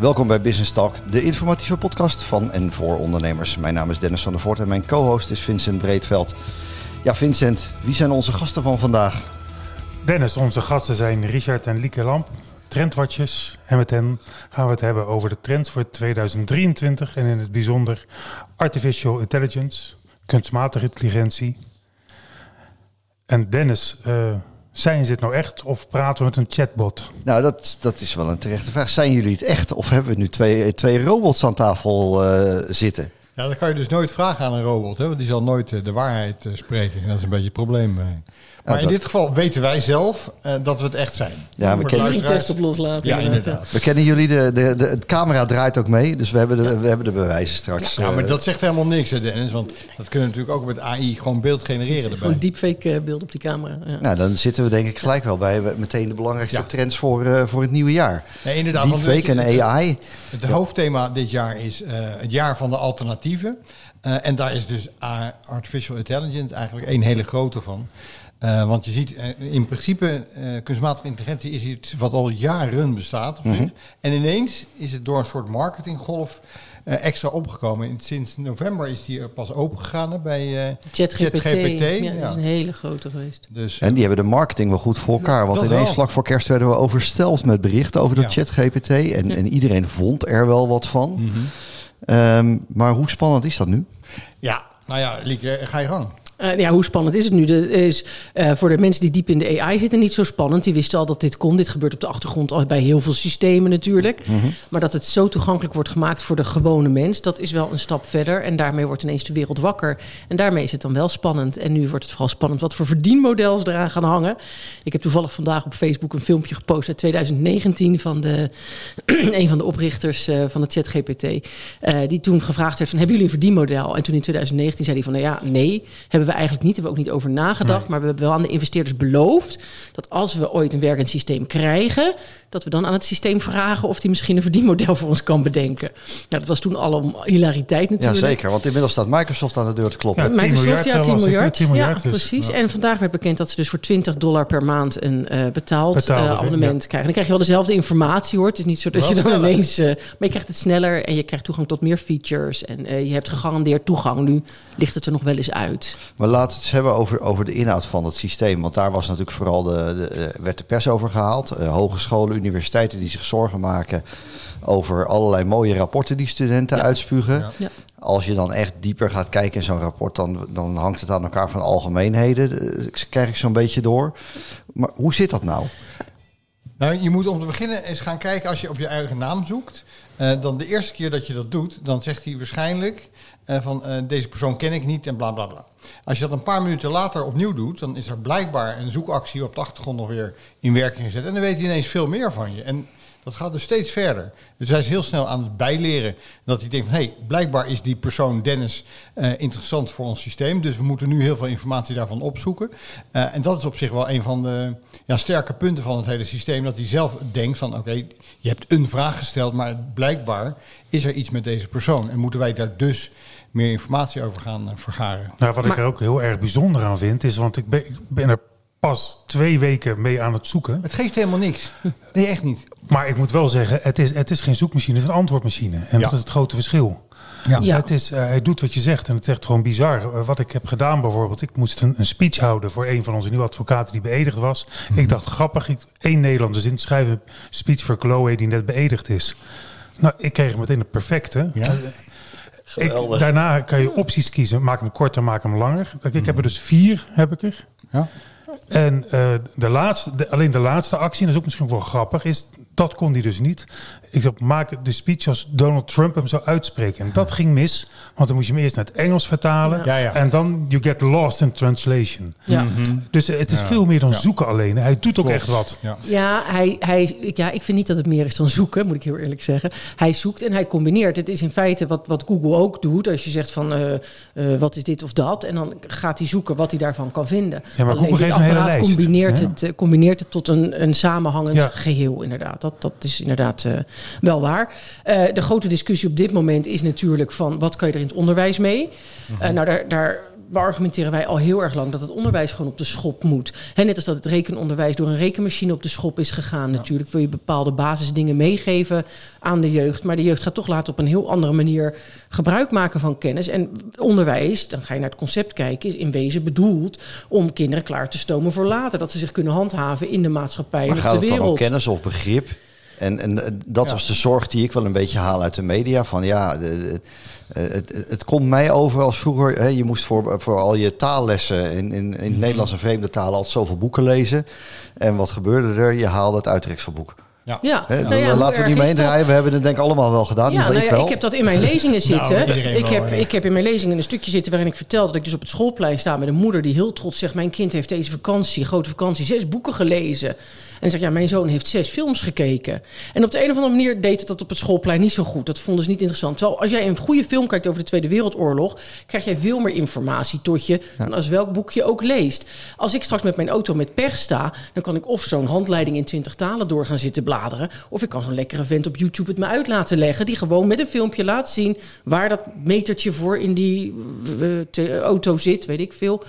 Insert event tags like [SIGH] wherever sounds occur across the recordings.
Welkom bij Business Talk, de informatieve podcast van en voor ondernemers. Mijn naam is Dennis van der Voort en mijn co-host is Vincent Breedveld. Ja, Vincent, wie zijn onze gasten van vandaag? Dennis, onze gasten zijn Richard en Lieke Lamp, trendwatchers. En met hen gaan we het hebben over de trends voor 2023 en in het bijzonder artificial intelligence, kunstmatige intelligentie. En Dennis, uh, zijn ze het nou echt of praten we met een chatbot? Nou, dat, dat is wel een terechte vraag. Zijn jullie het echt of hebben we nu twee, twee robots aan tafel uh, zitten? Ja, dat kan je dus nooit vragen aan een robot, hè? want die zal nooit uh, de waarheid uh, spreken. Dat is een beetje het probleem. Maar in dit geval weten wij zelf uh, dat we het echt zijn. Ja, we kennen die test op loslaten. Ja, inderdaad. We kennen jullie, de, de, de, de, camera draait ook mee, dus we hebben de, we hebben de bewijzen straks. Ja, maar dat zegt helemaal niks, hè, Dennis. Want dat kunnen we natuurlijk ook met AI gewoon beeld genereren. Erbij. Gewoon deepfake beeld op die camera. Ja. Nou, dan zitten we denk ik gelijk wel bij meteen de belangrijkste ja. trends voor, uh, voor het nieuwe jaar. Ja, inderdaad. Deepfake en AI. Het, het hoofdthema dit jaar is uh, het jaar van de alternatieven. Uh, en daar is dus artificial intelligence eigenlijk één hele grote van. Uh, want je ziet, uh, in principe, uh, kunstmatige intelligentie is iets wat al jaren bestaat. Mm -hmm. En ineens is het door een soort marketinggolf extra opgekomen. En sinds november is die pas opengegaan bij ChatGPT. ChatGPT. Ja, dat is een hele grote geweest. Dus, en die hebben de marketing wel goed voor elkaar. Want ineens wel. vlak voor kerst werden we oversteld met berichten over dat ja. ChatGPT. En, ja. en iedereen vond er wel wat van. Mm -hmm. um, maar hoe spannend is dat nu? Ja, nou ja, Lieke, ga je gang. Uh, ja, hoe spannend is het nu? Dat is uh, voor de mensen die diep in de AI zitten niet zo spannend. Die wisten al dat dit kon. Dit gebeurt op de achtergrond al bij heel veel systemen natuurlijk. Mm -hmm. Maar dat het zo toegankelijk wordt gemaakt voor de gewone mens, dat is wel een stap verder. En daarmee wordt ineens de wereld wakker. En daarmee is het dan wel spannend. En nu wordt het vooral spannend wat voor verdienmodellen eraan gaan hangen. Ik heb toevallig vandaag op Facebook een filmpje gepost uit 2019 van de, [CLEARS THROAT] een van de oprichters uh, van het ChatGPT. die toen gevraagd werd van, hebben jullie een verdienmodel? En toen in 2019 zei hij van, nou ja, nee, hebben we eigenlijk niet, hebben we ook niet over nagedacht. Nee. Maar we hebben wel aan de investeerders beloofd dat als we ooit een werkend systeem krijgen, dat we dan aan het systeem vragen of die misschien een verdienmodel voor ons kan bedenken. Nou, dat was toen al om hilariteit natuurlijk. Ja, zeker. Want inmiddels staat Microsoft aan de deur te kloppen. Ja, Microsoft, ja, 10 miljard. 10 miljard ja, precies. Ja. En vandaag werd bekend dat ze dus voor 20 dollar per maand een uh, betaald, betaald uh, abonnement ja. krijgen. Dan krijg je wel dezelfde informatie hoor. Het is niet zo dat wel je dan sneller. ineens... Uh, maar je krijgt het sneller en je krijgt toegang tot meer features. En uh, je hebt gegarandeerd toegang. Nu ligt het er nog wel eens uit. Maar laten we het eens hebben over, over de inhoud van het systeem. Want daar was natuurlijk vooral de, de, werd de pers over gehaald. Uh, hogescholen, universiteiten die zich zorgen maken over allerlei mooie rapporten die studenten ja. uitspugen. Ja. Als je dan echt dieper gaat kijken in zo'n rapport, dan, dan hangt het aan elkaar van algemeenheden. Dat krijg ik zo'n beetje door. Maar hoe zit dat nou? Nou, je moet om te beginnen eens gaan kijken als je op je eigen naam zoekt. Uh, dan de eerste keer dat je dat doet, dan zegt hij waarschijnlijk van uh, deze persoon ken ik niet en bla bla bla. Als je dat een paar minuten later opnieuw doet, dan is er blijkbaar een zoekactie op de achtergrond nog weer in werking gezet. En dan weet hij ineens veel meer van je. En dat gaat dus steeds verder. Dus hij is heel snel aan het bijleren. Dat hij denkt van, hé, hey, blijkbaar is die persoon Dennis uh, interessant voor ons systeem. Dus we moeten nu heel veel informatie daarvan opzoeken. En dat is op zich wel een van de ja, sterke punten van het hele systeem. Dat hij zelf denkt van, oké, je hebt een vraag gesteld, maar blijkbaar is er iets met deze persoon. En moeten wij daar dus meer informatie over gaan uh, vergaren. Nou, wat maar, ik er ook heel erg bijzonder aan vind, is, want ik ben, ik ben er pas twee weken mee aan het zoeken. Het geeft helemaal niks. [LAUGHS] Nee, echt niet. Maar ik moet wel zeggen, het is, het is geen zoekmachine, het is een antwoordmachine. En ja. dat is het grote verschil. Ja. ja. Het is, uh, hij doet wat je zegt en het is echt gewoon bizar. Uh, wat ik heb gedaan bijvoorbeeld, ik moest een, een, speech houden voor een van onze nieuwe advocaten die beëdigd was. Mm -hmm. Ik dacht, grappig, ik, één Nederlander zin schrijven speech voor Chloe die net beëdigd is. Nou, ik kreeg meteen het perfecte. Ja. Ik, daarna kan je opties kiezen. Maak hem korter, maak hem langer. Ik, ik heb er dus vier, heb ik er. Ja. En uh, de laatste, de, alleen de laatste actie, en dat is ook misschien wel grappig, is dat kon hij dus niet. Ik zou maak de speech als Donald Trump hem zou uitspreken. En dat [LAUGHS] ging mis, want dan moest je hem eerst naar het Engels vertalen. Ja. Ja, en dan you get lost in translation. Ja. Mm -hmm. Dus het is veel meer dan zoeken alleen. Hij doet ook Klopt. echt wat. Ja, hij, hij, ja, ik vind niet dat het meer is dan zoeken, moet ik heel eerlijk zeggen. Hij zoekt en hij combineert. Het is in feite wat, wat Google ook doet. Als je zegt van uh, uh, wat is dit of dat. En dan gaat hij zoeken wat hij daarvan kan vinden. Ja, maar Google geeft een hele lijst. Combineert, het, uh, combineert het tot een, een samenhangend geheel inderdaad. Dat, dat is inderdaad uh, wel waar. Uh, de grote discussie op dit moment is natuurlijk van wat kan je er in het onderwijs mee? -hmm. uh, nou, daar, daar beargumenteren wij al heel erg lang dat het onderwijs gewoon op de schop moet. He, net als dat het rekenonderwijs door een rekenmachine op de schop is gegaan. Natuurlijk wil je bepaalde basisdingen meegeven aan de jeugd. Maar de jeugd gaat toch later op een heel andere manier gebruik maken van kennis. En onderwijs, dan ga je naar het concept kijken, is in wezen bedoeld om kinderen klaar te stomen voor later. Dat ze zich kunnen handhaven in de maatschappij maar en gaat op de het dan wereld. om kennis of begrip? En, en eh, dat was de zorg die ik wel een beetje haal uit de media. Van ja, de, de, eh, het, het komt mij over als vroeger. Hè, je moest voor, voor al je taallessen in, in, in het Mhm. Nederlands en vreemde talen altijd zoveel boeken lezen. En wat gebeurde er? Je haalde het uittrekselboek. Ja, nou ja, laten we niet mee draaien. We hebben het denk ik allemaal wel gedaan. Ja, nou ik ik wel. heb dat in mijn lezingen [LAUGHS] Nou, zitten. ik, wel, heb, ja. ik heb in mijn lezingen een stukje zitten waarin ik vertel dat ik dus op het schoolplein sta met een moeder die heel trots zegt: Mijn kind heeft deze vakantie, grote vakantie, zes boeken gelezen. En zegt: Ja, mijn zoon heeft zes films gekeken. En op de een of andere manier deed het dat op het schoolplein niet zo goed. Dat vonden ze niet interessant. Terwijl als jij een goede film kijkt over de Tweede Wereldoorlog, krijg jij veel meer informatie tot je dan als welk boek je ook leest. Als ik straks met mijn auto met pech sta, dan kan ik of zo'n handleiding in twintig talen door gaan zitten Of ik kan zo'n lekkere vent op YouTube het me uit laten leggen. Die gewoon met een filmpje laat zien waar dat metertje voor in die eh, auto zit, weet ik veel.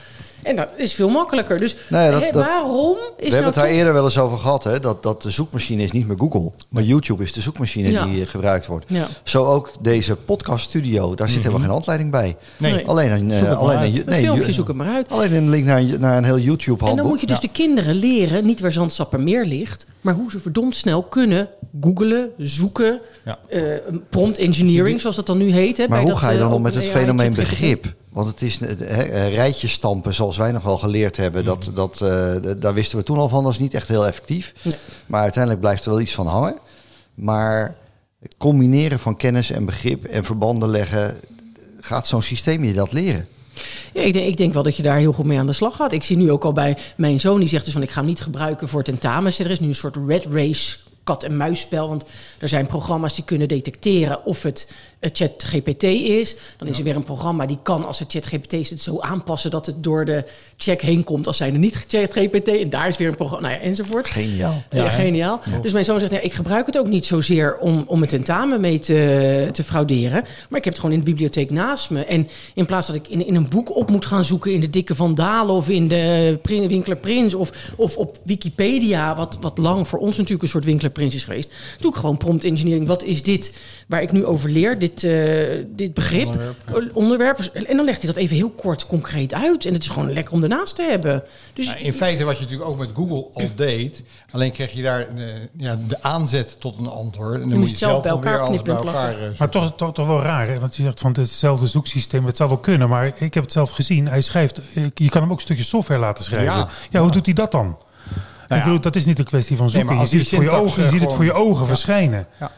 En dat is veel makkelijker. Dus Nee, dat- hè, dat- waarom is We nou hebben het daar toch- eerder wel eens over gehad. Hè? Dat, dat de zoekmachine is niet meer Google. Maar YouTube is de zoekmachine Ja. die eh, gebruikt wordt. Ja. Zo ook deze podcast studio. Daar zit helemaal geen handleiding bij. Nee. Nee. Alleen een, eh, alleen uit. een, Een nee, filmpje, zoek het maar uit. Alleen een link naar, een- naar een heel YouTube handboek. En dan moet je dus de kinderen leren, niet waar Zandstappermeer ligt, maar hoe ze verdomd snel kunnen googlen, zoeken, Ja. eh, prompt engineering, zoals dat dan nu heet. Hè, Maar bij hoe dat, ga je dan om met het fenomeen begrip? Want het is eh, rijtjes stampen, zoals wij nog wel geleerd hebben. Dat, dat, eh, daar wisten we toen al van, dat is niet echt heel effectief. Nee. Maar uiteindelijk blijft er wel iets van hangen. Maar het combineren van kennis en begrip en verbanden leggen... gaat zo'n systeem je dat leren? Ja, ik, denk, ik denk wel dat je daar heel goed mee aan de slag gaat. Ik zie nu ook al bij mijn zoon, die zegt dus van ik ga hem niet gebruiken voor tentamens. Er is nu een soort red race kat en muisspel. Want er zijn programma's die kunnen detecteren of het eh, ChatGPT is. Dan is er weer een programma die kan, als het ChatGPT is, het zo aanpassen dat het door de check heen komt als zijnde niet ChatGPT. En daar is weer een programma, nou ja, enzovoort. Geniaal. Ja, geniaal. Dus mijn zoon zegt, nee, ik gebruik het ook niet zozeer om, om het tentamen mee te, te frauderen. Maar ik heb het gewoon in de bibliotheek naast me. En in plaats dat ik in, in een boek op moet gaan zoeken... in de Dikke Van Dalen of in de Winkler Prins... Of, of op Wikipedia, wat, wat lang voor ons natuurlijk een soort Winkler Prins is geweest... doe ik gewoon prompt engineering. Wat is dit waar ik nu over leer, dit, eh, dit begrip, onderwerp. onderwerp? En dan legt hij dat even heel kort, concreet uit. En het is gewoon lekker om ernaast te hebben. Dus Nou, in feite wat je natuurlijk ook met Google al [CLEARS THROAT] deed. Alleen kreeg je daar de, ja, de aanzet tot een antwoord. En dan moest moet je het zelf zelf bij elkaar alles bij knippen en elkaar... eh, Maar toch, toch, toch wel raar, hè? want je zegt van hetzelfde zoeksysteem, het zou wel kunnen, maar ik heb het zelf gezien. Hij schrijft, je kan hem ook een stukje software laten schrijven. Ja. Ja, hoe doet hij dat dan? ja. Ik bedoel, dat is niet een kwestie van zoeken. je ziet het voor je ogen, je eh, ziet het voor je ogen Ja.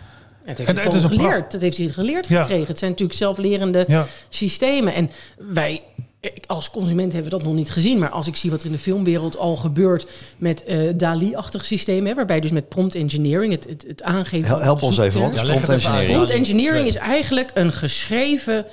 Het heeft En hij het is geleerd. Dat heeft hij geleerd Ja. gekregen. Het zijn natuurlijk zelflerende Ja. systemen. En wij als consument hebben we dat nog niet gezien. Maar als ik zie wat er in de filmwereld al gebeurt met eh DALI-achtige systemen... Hè, waarbij dus met prompt engineering het, het, het aangeven... Hel- van Help ons even, Ja, het prompt engineering. Prompt engineering is eigenlijk een geschreven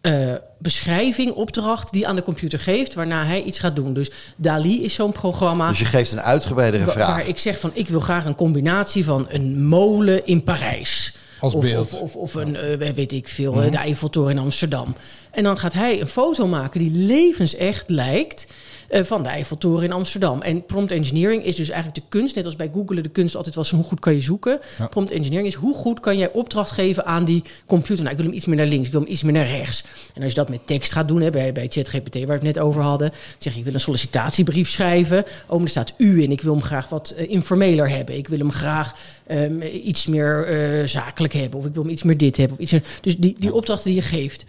eh, beschrijving, opdracht... die aan de computer geeft, waarna hij iets gaat doen. Dus DALI is zo'n programma... Dus je geeft een uitgebreidere Wa- vraag. Waar ik zeg van, ik wil graag een combinatie van een molen in Parijs. Als of, beeld. Of, of, of een, eh, weet ik veel, eh, de Eiffeltoren in Amsterdam. En dan gaat hij een foto maken die levensecht lijkt van de Eiffeltoren in Amsterdam. En prompt engineering is dus eigenlijk de kunst, net als bij Google de kunst altijd was hoe goed kan je zoeken. Prompt engineering is hoe goed kan jij opdracht geven aan die computer. Nou, ik wil hem iets meer naar links, ik wil hem iets meer naar rechts. En als je dat met tekst gaat doen, hè, bij, bij ChatGPT waar we het net over hadden, zeg je ik wil een sollicitatiebrief schrijven. Oh, maar er staat u in, ik wil hem graag wat eh, informeler hebben. Ik wil hem graag ehm, iets meer eh, zakelijk hebben. Of ik wil hem iets meer dit hebben. Of iets meer, dus die, die opdrachten die je geeft.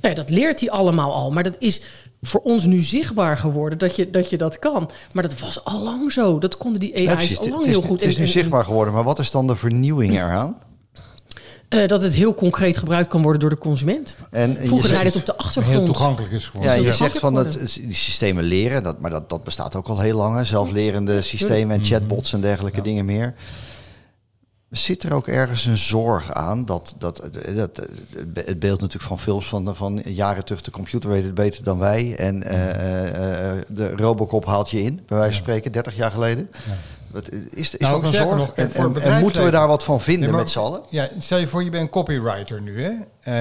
Nou ja, dat leert hij allemaal al. Maar dat is voor ons nu zichtbaar geworden dat je dat, je dat kan. Maar dat was al lang zo. Dat konden die AI's al lang het heel goed. Het is nu en- zichtbaar geworden, maar wat is dan de vernieuwing eraan? eh, dat het heel concreet gebruikt kan worden door de consument. En, en Vroeger draaide het op de achtergrond. heel toegankelijk is geworden. Ja, je zegt van dat, die systemen leren, dat, maar dat, dat bestaat ook al heel lang. hè, Zelflerende systemen en chatbots en dergelijke dingen meer. Zit er ook ergens een zorg aan dat, dat, dat het beeld natuurlijk van films van, van jaren terug, de computer weet het beter dan wij. En eh, eh, eh, de Robocop haalt je in, bij wijze van spreken, 30 jaar geleden. Is, is nou, dat een zorg? Nog, en, en, moeten we daar wat van vinden met z'n allen? Ja, stel je voor, je bent copywriter nu. Hè?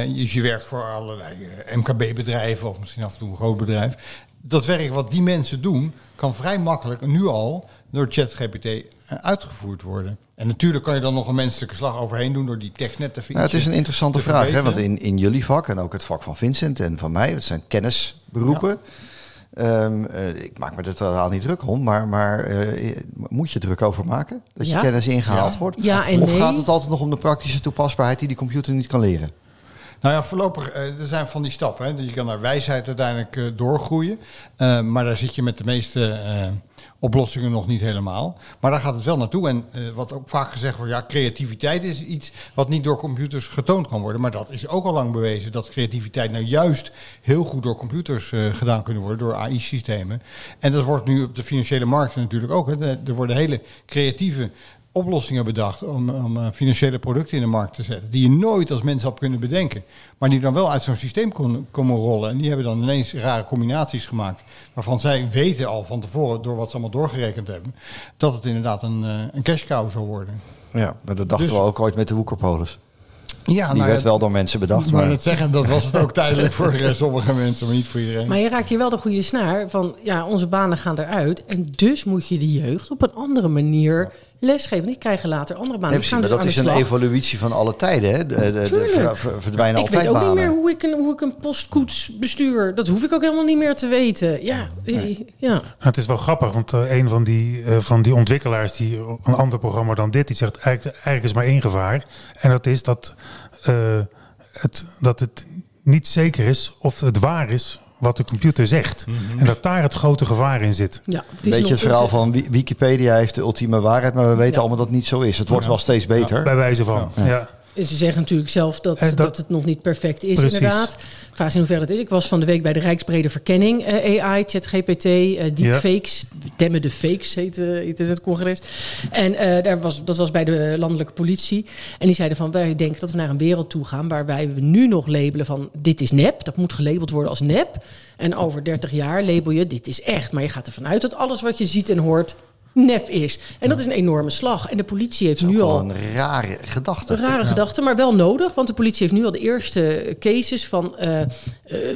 Uh, dus je werkt voor allerlei MKB-bedrijven of misschien af en toe een groot bedrijf. Dat werk wat die mensen doen, kan vrij makkelijk nu al door ChatGPT uitgevoerd worden. En natuurlijk kan je dan nog een menselijke slag overheen doen door die tekst net te vinden. Nou, het is een interessante vraag, hè? want in, in jullie vak en ook het vak van Vincent en van mij, dat zijn kennisberoepen. Ehm, eh, ik maak me er totaal niet druk om, maar, maar uh, moet je druk over maken? Dat je kennis ingehaald wordt? Ja en of gaat het altijd nog om de praktische toepasbaarheid die die computer niet kan leren? Nou ja, voorlopig, uh, er zijn van die stappen. Hè. Je kan naar wijsheid uiteindelijk doorgroeien. maar daar zit je met de meeste oplossingen nog niet helemaal. Maar daar gaat het wel naartoe. En wat ook vaak gezegd wordt, ja, creativiteit is iets wat niet door computers getoond kan worden. Maar dat is ook al lang bewezen dat creativiteit nou juist heel goed door computers gedaan kunnen worden, door AI-systemen. En dat wordt nu op de financiële markt natuurlijk ook. Er worden hele creatieve oplossingen bedacht om, om uh, financiële producten in de markt te zetten. Die je nooit als mens had kunnen bedenken. Maar die dan wel uit zo'n systeem kon, komen rollen. En die hebben dan ineens rare combinaties gemaakt. Waarvan zij weten al van tevoren, door wat ze allemaal doorgerekend hebben, dat het inderdaad een, uh, een cash cow zou worden. Ja, maar dat dachten dus, we ook ooit met de woekerpolis. Ja, die nou werd wel door mensen bedacht. Maar, maar zeggen, dat was het ook [LAUGHS] tijdelijk voor uh, sommige mensen, maar niet voor iedereen. Maar je raakt hier wel de goede snaar van, ja, onze banen gaan eruit. En dus moet je de jeugd op een andere manier lesgeven. Die krijgen later andere banen. Nee, maar dat is een evolutie van alle tijden. Hè? De, de, de verdwijnen ik altijd banen. Ik weet ook niet meer hoe ik, een, hoe ik een postkoets bestuur. Dat hoef ik ook helemaal niet meer te weten. Ja, ja. Nou, het is wel grappig, want uh, een van die, uh, van die ontwikkelaars... die een ander programma dan dit, die zegt... eigenlijk, eigenlijk is maar één gevaar. En dat is dat, uh, het, dat het niet zeker is of het waar is wat de computer zegt. Mhm. En dat daar het grote gevaar in zit. Ja, het Beetje het verhaal van Wikipedia heeft de ultieme waarheid, maar we weten allemaal dat het niet zo is. Het wordt wel steeds beter. bij wijze van, ja. Ze zeggen natuurlijk zelf dat, dat, dat, het nog niet perfect is, Precies. inderdaad. Vraag is in hoeverre dat is. Ik was van de week bij de Rijksbrede Verkenning uh, AI, ChatGPT, uh, deepfakes. Ja. Temmen de fakes heette, het congres. En daar was, dat was bij de landelijke politie. En die zeiden van, wij denken dat we naar een wereld toe gaan... waarbij we nu nog labelen van, dit is nep. Dat moet gelabeld worden als nep. En over 30 jaar label je, dit is echt. Maar je gaat ervan uit dat alles wat je ziet en hoort nep is. En dat is een enorme slag. En de politie heeft nu al. Een rare gedachte. Een rare gedachte, maar wel nodig. Want de politie heeft nu al de eerste cases van. Uh, uh,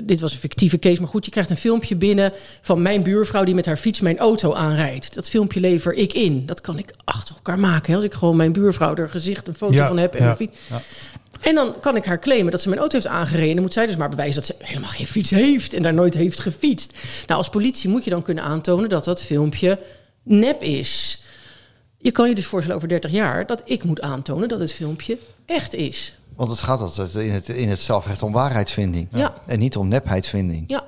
dit was een fictieve case, maar goed, je krijgt een filmpje binnen van mijn buurvrouw die met haar fiets mijn auto aanrijdt. Dat filmpje lever ik in. Dat kan ik achter elkaar maken. Hè? Als ik gewoon mijn buurvrouw er gezicht een foto van heb en ja, fiets. Ja. En dan kan ik haar claimen dat ze mijn auto heeft aangereden. Dan moet zij dus maar bewijzen dat ze helemaal geen fiets heeft en daar nooit heeft gefietst. Nou, als politie moet je dan kunnen aantonen dat dat filmpje nep is. Je kan je dus voorstellen over 30 jaar dat ik moet aantonen dat het filmpje echt is. Want het gaat altijd in het, in het strafrecht om waarheidsvinding. Ja. En niet om nepheidsvinding. Ja.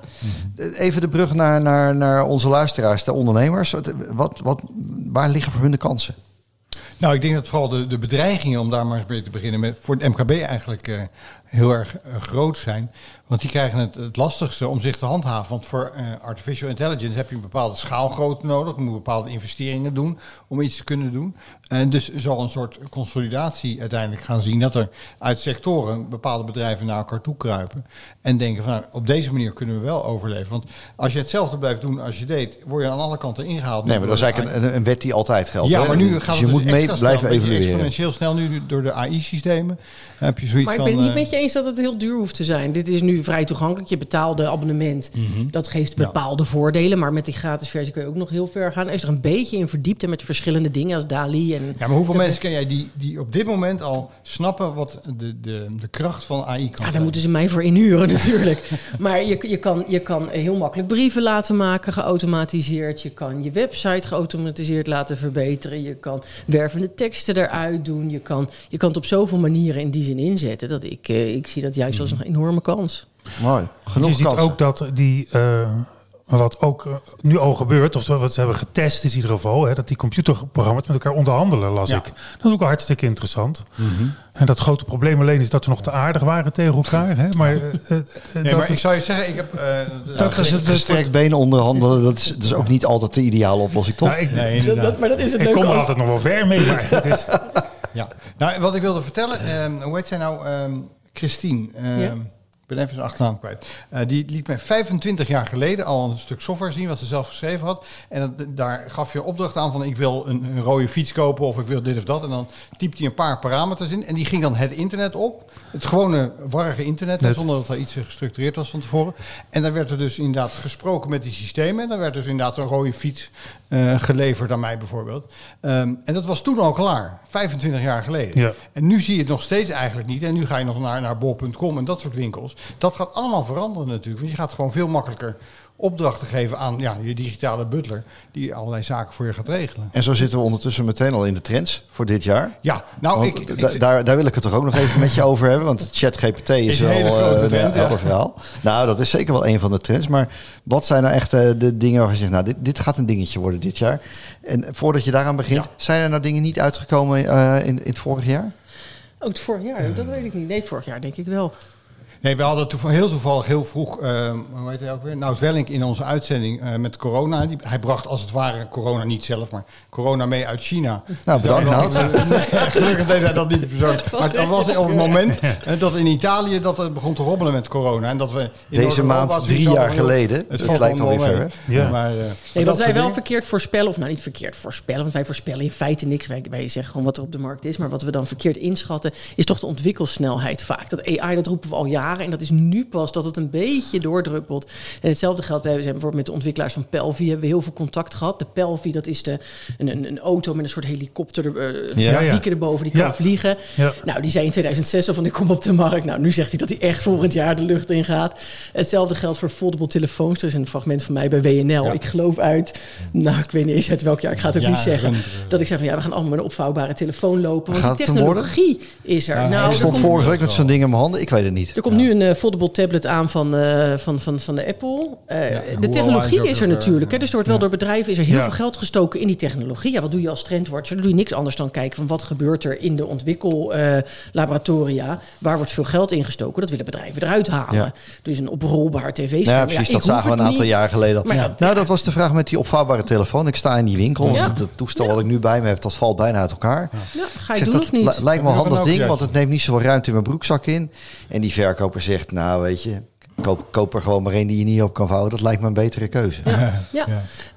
Even de brug naar, naar, naar onze luisteraars, de ondernemers. Wat, wat, waar liggen voor hun de kansen? Nou, ik denk dat vooral de, de bedreigingen, om daar maar eens mee te beginnen, met, voor het MKB eigenlijk uh, heel erg uh, groot zijn. Want die krijgen het, het lastigste om zich te handhaven. Want voor uh, artificial intelligence heb je een bepaalde schaalgrootte nodig. Je moet bepaalde investeringen doen om iets te kunnen doen. En dus zal een soort consolidatie uiteindelijk gaan zien dat er uit sectoren bepaalde bedrijven naar elkaar toe kruipen. En denken van nou, op deze manier kunnen we wel overleven. Want als je hetzelfde blijft doen als je deed, word je aan alle kanten ingehaald. Nee, maar dat is eigenlijk een, een, wet die altijd geldt. Ja, maar nu gaat dus je dus moet mee blijven evolueren. Exponentieel snel nu door de AI-systemen. Heb je zoiets maar ik ben het niet met je eens dat het heel duur hoeft te zijn. Dit is nu vrij toegankelijk. Je betaalde abonnement. Mhm. Dat geeft bepaalde voordelen. Maar met die gratis versie kun je ook nog heel ver gaan. Is er een beetje in verdiept en met verschillende dingen als DALI. Ja, maar hoeveel mensen ken jij die, die op dit moment al snappen wat de, de, de kracht van AI kan Ja, daar moeten ze mij voor inhuren [LAUGHS] natuurlijk. maar je, je, kan, je kan heel makkelijk brieven laten maken, geautomatiseerd. Je kan je website geautomatiseerd laten verbeteren. Je kan wervende teksten eruit doen. Je kan, je kan het op zoveel manieren in die zin inzetten. Dat ik, eh, ik zie dat juist als een enorme kans. Mooi. Genoeg je ziet ook dat die... Uh, wat ook uh, nu al gebeurt, of wat ze hebben getest is in ieder geval, hè, dat die computerprogramma's met elkaar onderhandelen, las ik. Dat is ook hartstikke interessant. -hmm. En dat grote probleem alleen is dat ze nog te aardig waren tegen elkaar. Hè? Maar, uh, [LAUGHS] nee, maar ik zou je zeggen, ik heb... dat is het gestrekt benen onderhandelen, dat is, dat is ook niet altijd de ideale oplossing, toch? Nou, ik, nee, dat, maar dat is het ik kom er altijd nog wel ver mee, maar het is... [LAUGHS] Ja, nou, wat ik wilde vertellen, um, hoe heet zij nou? Um, Christine. Um, ben even zijn achternaam kwijt. Uh, die liet mij 25 jaar geleden al een stuk software zien wat ze zelf geschreven had. En dat, daar gaf je opdracht aan van ik wil een, een, rode fiets kopen of ik wil dit of dat. En dan typte hij een paar parameters in en die ging dan het internet op. Het gewone warrige internet, zonder dat er iets gestructureerd was van tevoren. En dan werd er dus inderdaad gesproken met die systemen. En dan werd dus inderdaad een rode fiets uh, geleverd aan mij bijvoorbeeld. Um, en dat was toen al klaar, 25 jaar geleden. Ja. En nu zie je het nog steeds eigenlijk niet. En nu ga je nog naar, naar bol.com en dat soort winkels. Dat gaat allemaal veranderen natuurlijk. Want je gaat gewoon veel makkelijker opdrachten geven aan ja, je digitale butler, die allerlei zaken voor je gaat regelen. En zo zitten we ondertussen meteen al in de trends voor dit jaar. Ja, nou, ik, daar, daar wil ik het toch ook nog even met je over hebben, want ChatGPT is, is wel een hele trend, uh, verhaal. Nou, dat is zeker wel een van de trends, maar wat zijn nou echt uh, de dingen waarvan je zegt, nou, dit, dit gaat een dingetje worden dit jaar. En voordat je daaraan begint, zijn er nou dingen niet uitgekomen uh, in, in het vorig jaar? Ook het vorig jaar, dat weet ik niet. Nee, vorig jaar denk ik wel. Nee, we hadden toevallig, heel toevallig heel vroeg, uh, hoe heet hij ook weer? Nou, Welling in onze uitzending uh, met corona. Die, hij bracht als het ware corona niet zelf, maar corona mee uit China. Nou, bedankt. Nou. [LAUGHS] gelukkig deed hij dat niet persoonlijk. Maar dat was op het moment dat in Italië dat het begon te robbelen met corona. En dat we Deze maand, drie jaar geleden. Het, het lijkt alweer ver. Ja. Maar, uh, nee, wat wij wel verkeerd voorspellen, of nou niet verkeerd voorspellen, want wij voorspellen in feite niks. Wij, wij zeggen gewoon wat er op de markt is. Maar wat we dan verkeerd inschatten, is toch de ontwikkelsnelheid vaak. Dat AI, dat roepen we al jaren en dat is nu pas dat het een beetje doordruppelt. En hetzelfde geldt, we hebben bijvoorbeeld met de ontwikkelaars van Pelvi hebben we heel veel contact gehad. De Pelvi, dat is de, een, een, een auto met een soort helikopter, uh, ja, ja. erboven, die kan vliegen. Nou, die zei in 2006 van ik kom op de markt. Nou, nu zegt hij dat hij echt volgend jaar de lucht in gaat. Hetzelfde geldt voor foldable telefoons. Er is een fragment van mij bij WNL. Ik geloof uit, nou, ik weet niet eens uit welk jaar, ik ga het ook niet zeggen. Dat ik zeg van ja, we gaan allemaal met een opvouwbare telefoon lopen. Want die technologie is er. nou, ik stond vorige week met zo'n ding in mijn handen. Ik weet het niet. Er komt nu een uh, foldable tablet aan van, uh, van, van, van de Apple. Uh, ja, de technologie is er natuurlijk. Hè, dus er wordt wel door bedrijven is er heel veel geld gestoken in die technologie. Ja, wat doe je als trendwatcher? Dan doe je niks anders dan kijken van wat gebeurt er in de ontwikkellaboratoria. waar wordt veel geld ingestoken? Dat willen bedrijven eruit halen. Dus een oprolbaar tv-scherm. Ja, precies. dat zagen we een aantal jaar geleden. Maar, nou, dat was de vraag met die opvouwbare telefoon. Ik sta in die winkel. Ja. Het toestel wat ik nu bij me heb, dat valt bijna uit elkaar. Ja, ga je doen dat of niet? Lijkt me een handig ding, want het neemt niet zoveel ruimte in mijn broekzak in. En die verkoper zegt, nou weet je, Koop, koop, er gewoon maar één die je niet op kan vouwen. Dat lijkt me een betere keuze. Ja, [LAUGHS] ja.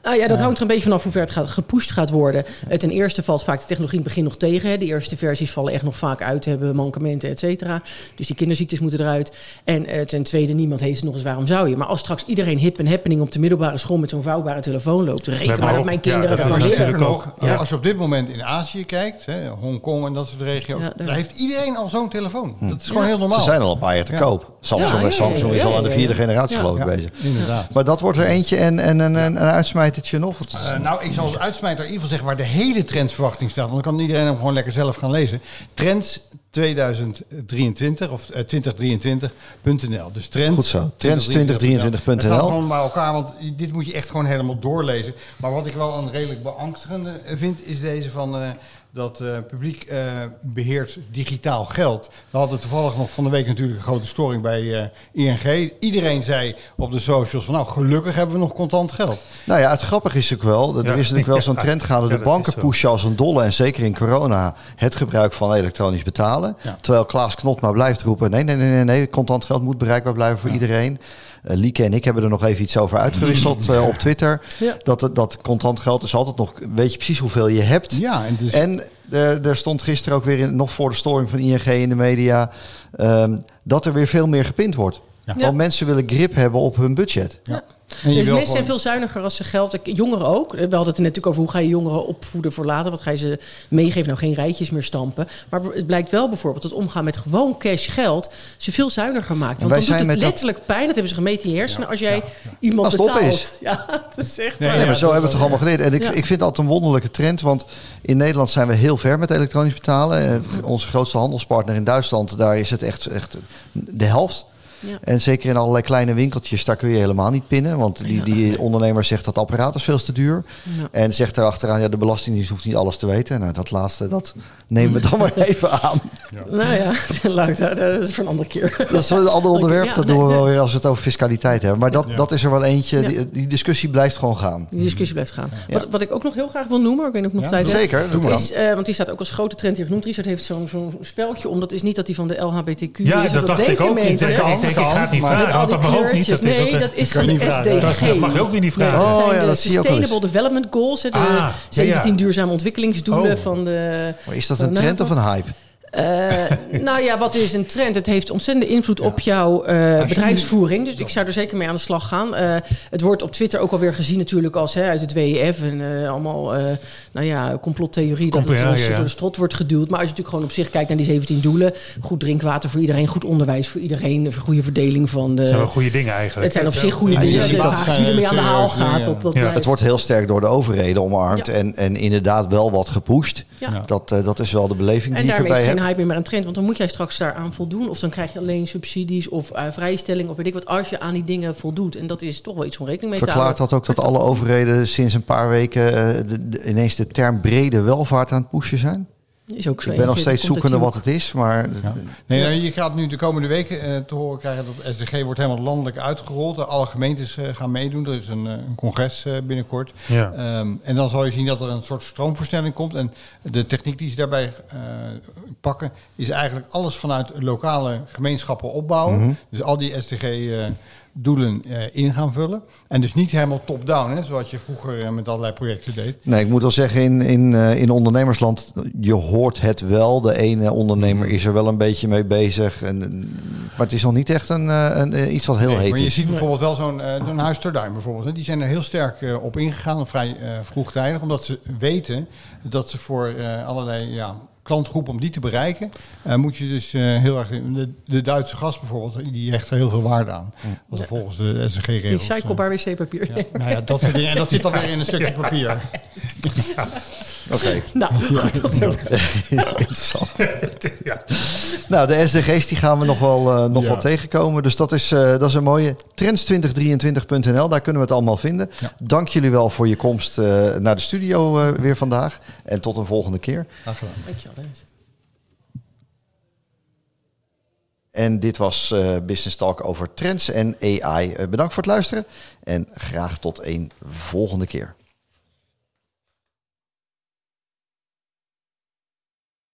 Nou ja dat hangt er een beetje vanaf hoe ver het gaat, gepusht gaat worden. Ten eerste valt vaak de technologie in het begin nog tegen. Hè. De eerste versies vallen echt nog vaak uit, hebben mankementen, et cetera. Dus die kinderziektes moeten eruit. En uh, ten tweede, niemand heeft het nog eens, waarom zou je? Maar als straks iedereen hip en happening op de middelbare school met zo'n vouwbare telefoon loopt, reken maar dat mijn kinderen ja, dat nog. Als je op dit moment in Azië kijkt, Hongkong en dat soort regio's, daar heeft iedereen al zo'n telefoon. Hm. Dat is gewoon heel normaal. Ze zijn al een paar jaar te koop. Samsung Samsung is al aan de vierde generatie geloof ik bezig. Inderdaad. Maar dat wordt er eentje en, en, en, een uitsmijtertje nog. Uh, nou, ik zal als uitsmijter in ieder geval zeggen waar de hele trendsverwachting staat. Want dan kan iedereen hem gewoon lekker zelf gaan lezen. Trends 2023 of uh, 2023.nl. Dus trends. Goed zo. Trends2023.nl. staat gewoon bij elkaar, want dit moet je echt gewoon helemaal doorlezen. Maar wat ik wel een redelijk beangstigende vind, is deze van. Uh, dat uh, publiek uh, beheert digitaal geld. We hadden toevallig nog van de week natuurlijk een grote storing bij uh, ING. Iedereen zei op de socials van nou gelukkig hebben we nog contant geld. Nou ja, het grappige is ook wel, dat er is natuurlijk wel zo'n [LAUGHS] trend gaande. De banken pushen als een dolle en zeker in corona het gebruik van elektronisch betalen. Terwijl Klaas Knot maar blijft roepen nee, nee, nee, nee, nee contant geld moet bereikbaar blijven voor iedereen. Uh, Lieke en ik hebben er nog even iets over uitgewisseld uh, [LAUGHS] op Twitter. Ja. Dat, dat contant geld is altijd nog, weet je precies hoeveel je hebt. Ja, en, dus... en er, er, stond gisteren ook weer, in, nog voor de storing van ING in de media, um, dat er weer veel meer gepind wordt. Ja. Want mensen willen grip hebben op hun budget. Ja. Dus mensen gewoon... zijn veel zuiniger als ze geld. Jongeren ook. We hadden het natuurlijk over hoe ga je jongeren opvoeden voor later. Wat ga je ze meegeven? Nou, geen rijtjes meer stampen. Maar het blijkt wel bijvoorbeeld dat omgaan met gewoon cash geld ze veel zuiniger maakt. Want dan doet het letterlijk dat... pijn. Dat hebben ze gemeten in je hersenen. Als jij iemand als betaalt. Is. [LAUGHS] Ja, dat is echt. Nee, nee, maar zo hebben we het toch allemaal geleerd. En ik, ik vind het altijd een wonderlijke trend. Want in Nederland zijn we heel ver met elektronisch betalen. Onze grootste handelspartner in Duitsland, daar is het echt, echt de helft. Ja. En zeker in allerlei kleine winkeltjes, daar kun je helemaal niet pinnen. Want die, die ondernemer zegt dat apparaat is veel te duur. Ja. En zegt erachteraan, ja, de Belastingdienst hoeft niet alles te weten. Nou, dat laatste, dat nemen we dan maar even aan. Nou ja, [LAUGHS] dat is voor een andere keer. Dat is een ander onderwerp, dat doen we wel weer als we het over fiscaliteit hebben. Maar dat, dat is er wel eentje, die, die, discussie blijft gewoon gaan. Die discussie blijft gaan. Wat, wat ik ook nog heel graag wil noemen, ik weet ook nog tijd Zeker, doe maar. Is, uh, want die staat ook als grote trend hier genoemd. Richard heeft zo'n zo'n speltje om. Dat is niet dat die van de LHBTQ ja, is. Ja, dat, dacht ik ook. Ik ga het niet vragen, dat ook niet. Dat is nee, dat is van de SDG. Dat mag je ook weer niet vragen. Oh, ja, dat zie je ook Sustainable Development Goals, de 17 ah, duurzame ontwikkelingsdoelen oh. van de... Maar is dat een trend of een hype? Uh, nou ja, wat is een trend? Het heeft ontzettende invloed op jouw uh, bedrijfsvoering. Dus ik zou er zeker mee aan de slag gaan. Uh, het wordt op Twitter ook alweer gezien natuurlijk als hè, uit het WEF. En allemaal, nou ja, complottheorie dat het ja, ja. door de strot wordt geduwd. Maar als je natuurlijk gewoon op zich kijkt naar die 17 doelen. Goed drinkwater voor iedereen, goed onderwijs voor iedereen. Goede verdeling van de... Het zijn wel goede dingen eigenlijk. Het zijn op zich goede dingen. De vraag is wie ermee aan de haal gaat. Dat, dat het wordt heel sterk door de overheden omarmd. En, en inderdaad wel wat gepusht. Dat, dat is wel de beleving die ik erbij heb hype meer een trend. Want dan moet jij straks daaraan voldoen. Of dan krijg je alleen subsidies of uh, vrijstelling of weet ik wat. Als je aan die dingen voldoet. En dat is toch wel iets om rekening mee te houden. Verklaart dat ook dat alle overheden sinds een paar weken uh, ineens de term brede welvaart aan het pushen zijn? Is ook zo ik ben nog steeds zoekende wat het is, maar... Nee, nou, je gaat nu de komende weken uh, te horen krijgen dat SDG wordt helemaal landelijk uitgerold. Alle gemeentes uh, gaan meedoen. Er is een, een congres uh, binnenkort. Ja. Um, en dan zal je zien dat er een soort stroomversnelling komt. En de techniek die ze daarbij pakken, is eigenlijk alles vanuit lokale gemeenschappen opbouwen. Mm -hmm. Dus al die SDG doelen uh, in gaan vullen. En dus niet helemaal top-down, zoals je vroeger uh, met allerlei projecten deed. Nee, ik moet wel zeggen, in, in, uh, in ondernemersland, je hoort het wel. De ene ondernemer is er wel een beetje mee bezig. En, maar het is nog niet echt een, een iets wat heel nee, heet maar je ziet bijvoorbeeld wel zo'n een Huis Terduin bijvoorbeeld. Hè, die zijn er heel sterk op ingegaan, vrij vroegtijdig. Omdat ze weten dat ze voor allerlei ja, klantgroep om die te bereiken, uh, moet je dus uh, heel erg. De, de, Duitse gas bijvoorbeeld, die hecht er heel veel waarde aan. Ja. Volgens de SG-regels. Recyclebaar wc-papier. Ja, nou ja, dat soort dingen. En dat zit dan weer in een [LAUGHS] stukje papier. Oké. [LAUGHS] Nou, goed, dat zo. [LAUGHS] Interessant. [LAUGHS] ja. Nou, de SDG's die gaan we nog wel, uh, nog wel tegenkomen. Dus dat is, uh, dat is een mooie. Trends2023.nl, daar kunnen we het allemaal vinden. Dank jullie wel voor je komst uh, naar de studio weer vandaag. En tot een volgende keer. Graag gedaan. Dankjewel, Dennis. En dit was uh, Business Talk over trends en AI. Uh, bedankt voor het luisteren en graag tot een volgende keer.